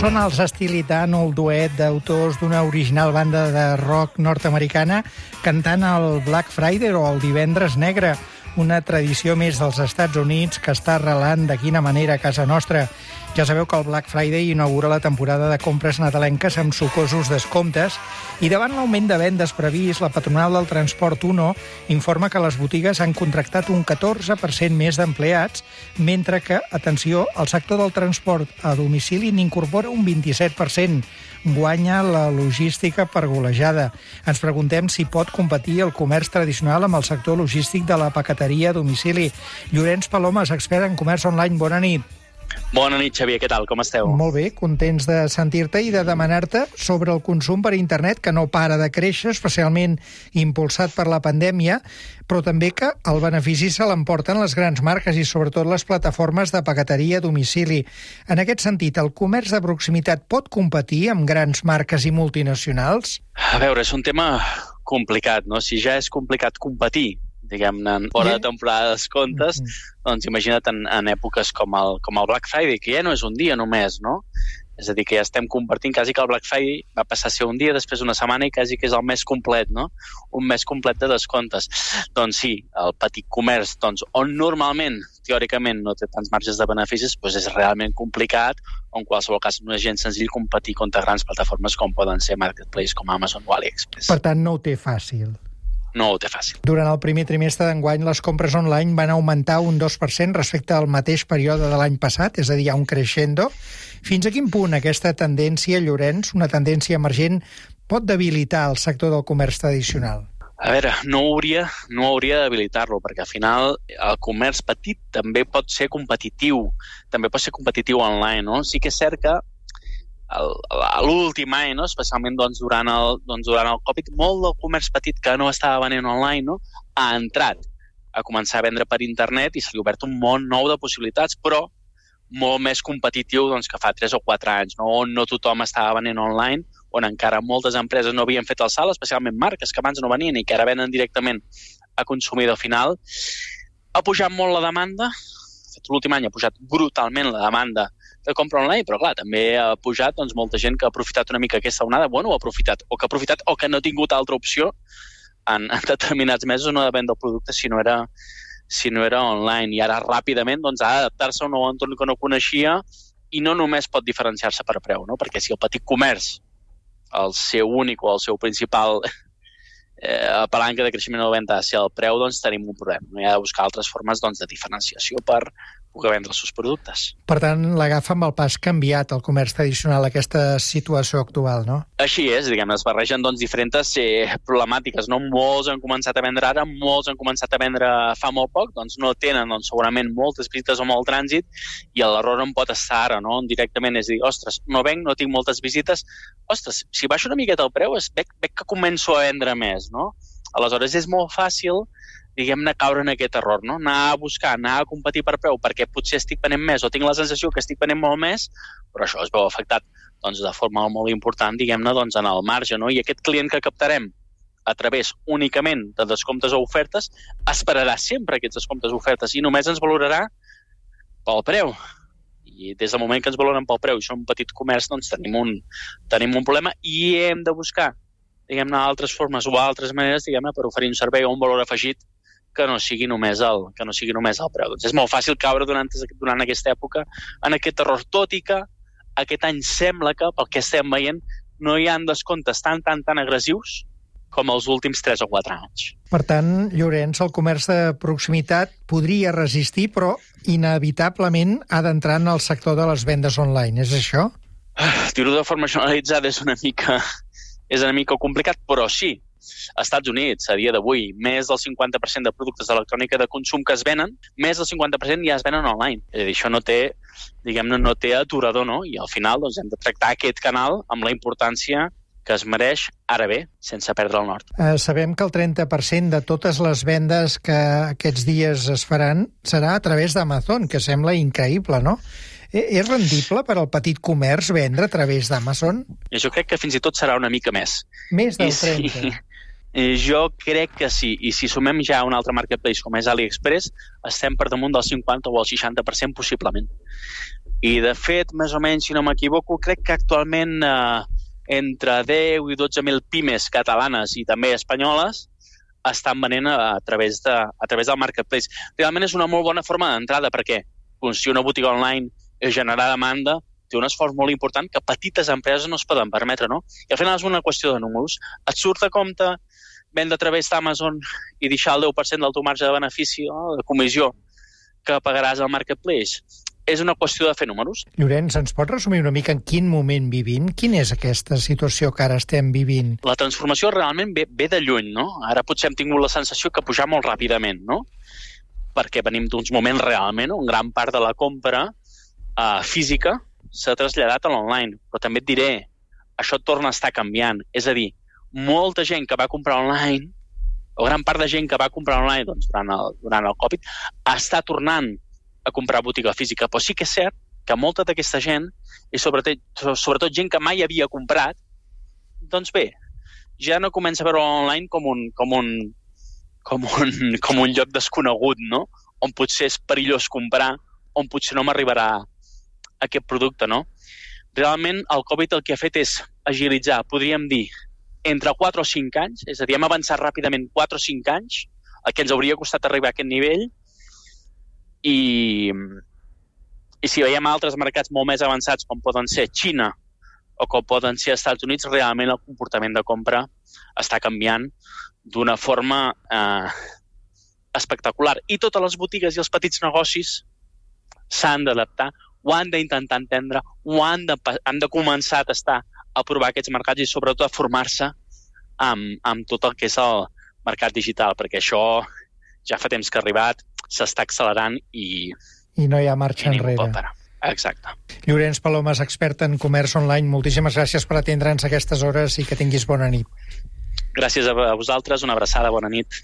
Són els Estilitano, el duet d'autors d'una original banda de rock nord-americana cantant el Black Friday o el Divendres Negre, una tradició més dels Estats Units que està arrelant de quina manera a casa nostra. Ja sabeu que el Black Friday inaugura la temporada de compres nadalenques amb sucosos descomptes i davant l'augment de vendes previst, la patronal del transport 1 informa que les botigues han contractat un 14% més d'empleats, mentre que, atenció, el sector del transport a domicili n'incorpora un 27% guanya la logística per golejada. Ens preguntem si pot competir el comerç tradicional amb el sector logístic de la paqueteria a domicili. Llorenç Palomes, expert en comerç online, bona nit. Bona nit, Xavier, què tal? Com esteu? Molt bé, contents de sentir-te i de demanar-te sobre el consum per internet, que no para de créixer, especialment impulsat per la pandèmia, però també que el benefici se l'emporten les grans marques i sobretot les plataformes de paqueteria a domicili. En aquest sentit, el comerç de proximitat pot competir amb grans marques i multinacionals? A veure, és un tema complicat, no? Si ja és complicat competir diguem-ne, fora de temporada de descomptes, mm -hmm. doncs imagina't en, en èpoques com el, com el Black Friday, que ja no és un dia només, no? És a dir, que ja estem compartint quasi que el Black Friday va passar a ser un dia, després una setmana i quasi que és el mes complet, no? Un mes complet de descomptes. Doncs sí, el petit comerç, doncs, on normalment, teòricament, no té tants marges de beneficis, doncs és realment complicat, o en qualsevol cas no és gens senzill competir contra grans plataformes com poden ser Marketplace, com Amazon o AliExpress. Per tant, no ho té fàcil no ho té fàcil. Durant el primer trimestre d'enguany, les compres online van augmentar un 2% respecte al mateix període de l'any passat, és a dir, un creixendo. Fins a quin punt aquesta tendència, Llorenç, una tendència emergent, pot debilitar el sector del comerç tradicional? A veure, no hauria, no hauria d'habilitar-lo, perquè al final el comerç petit també pot ser competitiu, també pot ser competitiu online, no? Sí que és cert que l'últim any, no? especialment doncs, durant, el, doncs, durant el Covid, molt del comerç petit que no estava venent online no? ha entrat a començar a vendre per internet i se li ha obert un món nou de possibilitats, però molt més competitiu doncs, que fa 3 o 4 anys, no? on no tothom estava venent online, on encara moltes empreses no havien fet el salt, especialment marques que abans no venien i que ara venen directament a consumidor final. Ha pujat molt la demanda, l'últim any ha pujat brutalment la demanda de compra online, però clar, també ha pujat doncs, molta gent que ha aprofitat una mica aquesta onada, bueno, ha aprofitat, o que ha aprofitat o que no ha tingut altra opció en, en determinats mesos no depèn del producte si no era si no era online i ara ràpidament doncs, ha d'adaptar-se a un nou entorn que no coneixia i no només pot diferenciar-se per preu, no? perquè si el petit comerç, el seu únic o el seu principal eh, palanca de creixement no venda ser el preu, doncs tenim un problema. No hi ha de buscar altres formes doncs, de diferenciació per poder vendre els seus productes. Per tant, l'agafa amb el pas canviat el comerç tradicional, aquesta situació actual, no? Així és, diguem, es barregen doncs, diferents eh, problemàtiques. No? Molts han començat a vendre ara, molts han començat a vendre fa molt poc, doncs no tenen doncs, segurament moltes visites o molt trànsit i l'error on pot estar ara, no? directament és dir, ostres, no venc, no tinc moltes visites, ostres, si baixo una miqueta el preu, és, veig, veig que començo a vendre més, no? Aleshores, és molt fàcil diguem-ne, caure en aquest error, no? Anar a buscar, anar a competir per preu perquè potser estic venent més o tinc la sensació que estic venent molt més, però això es veu afectat doncs, de forma molt important, diguem-ne, doncs, en el marge, no? I aquest client que captarem a través únicament de descomptes o ofertes esperarà sempre aquests descomptes o ofertes i només ens valorarà pel preu. I des del moment que ens valoren pel preu i som un petit comerç, doncs tenim un, tenim un problema i hem de buscar diguem-ne, altres formes o altres maneres, diguem-ne, per oferir un servei o un valor afegit que no sigui només el, que no sigui només el preu. Doncs és molt fàcil caure durant, durant aquesta època en aquest error, tot i que aquest any sembla que, pel que estem veient, no hi han descomptes tan, tan, tan agressius com els últims 3 o 4 anys. Per tant, Llorenç, el comerç de proximitat podria resistir, però inevitablement ha d'entrar en el sector de les vendes online, és això? Ah, Dir-ho de forma generalitzada és una mica és una mica complicat, però sí, als Estats Units, a dia d'avui, més del 50% de productes d'electrònica de consum que es venen, més del 50% ja es venen online. És a dir, això no té, diguem-ne, no té aturador, no? I al final doncs, hem de tractar aquest canal amb la importància que es mereix ara bé, sense perdre el nord. Eh, sabem que el 30% de totes les vendes que aquests dies es faran serà a través d'Amazon, que sembla increïble, no? Eh, és rendible per al petit comerç vendre a través d'Amazon? Jo crec que fins i tot serà una mica més. Més del I 30? Sí, jo crec que sí. I si sumem ja un altre marketplace com és AliExpress, estem per damunt del 50 o el 60% possiblement. I, de fet, més o menys, si no m'equivoco, crec que actualment eh, entre 10 i 12.000 pimes catalanes i també espanyoles estan venent a, a, través de, a través del marketplace. Realment és una molt bona forma d'entrada perquè si una botiga online generar demanda, té un esforç molt important que petites empreses no es poden permetre, no? I al final és una qüestió de números. Et surt a compte vendre a través d'Amazon i deixar el 10% del teu marge de benefici o de comissió que pagaràs al marketplace. És una qüestió de fer números. Llorenç, ens pot resumir una mica en quin moment vivim? Quina és aquesta situació que ara estem vivint? La transformació realment ve, ve de lluny, no? Ara potser hem tingut la sensació que pujar molt ràpidament, no? Perquè venim d'uns moments realment on gran part de la compra uh, física s'ha traslladat a l'online. Però també et diré, això torna a estar canviant. És a dir, molta gent que va comprar online, o gran part de gent que va comprar online doncs, durant, el, durant el Covid, està tornant a comprar botiga física. Però sí que és cert que molta d'aquesta gent, i sobretot, sobretot gent que mai havia comprat, doncs bé, ja no comença a veure online com un, com un, com un, com un lloc desconegut, no? on potser és perillós comprar, on potser no m'arribarà aquest producte, no? Realment, el Covid el que ha fet és agilitzar, podríem dir, entre 4 o 5 anys, és a dir, hem avançat ràpidament 4 o 5 anys, el que ens hauria costat arribar a aquest nivell, i, i si veiem altres mercats molt més avançats, com poden ser Xina o com poden ser Estats Units, realment el comportament de compra està canviant d'una forma eh, espectacular. I totes les botigues i els petits negocis s'han d'adaptar ho han d'intentar entendre, ho han de, han de començar a tastar, a provar aquests mercats i sobretot a formar-se amb, amb tot el que és el mercat digital, perquè això ja fa temps que ha arribat, s'està accelerant i... I no hi ha marxa enrere. Exacte. Llorenç Palomes, expert en comerç online, moltíssimes gràcies per atendre'ns aquestes hores i que tinguis bona nit. Gràcies a vosaltres, una abraçada, bona nit.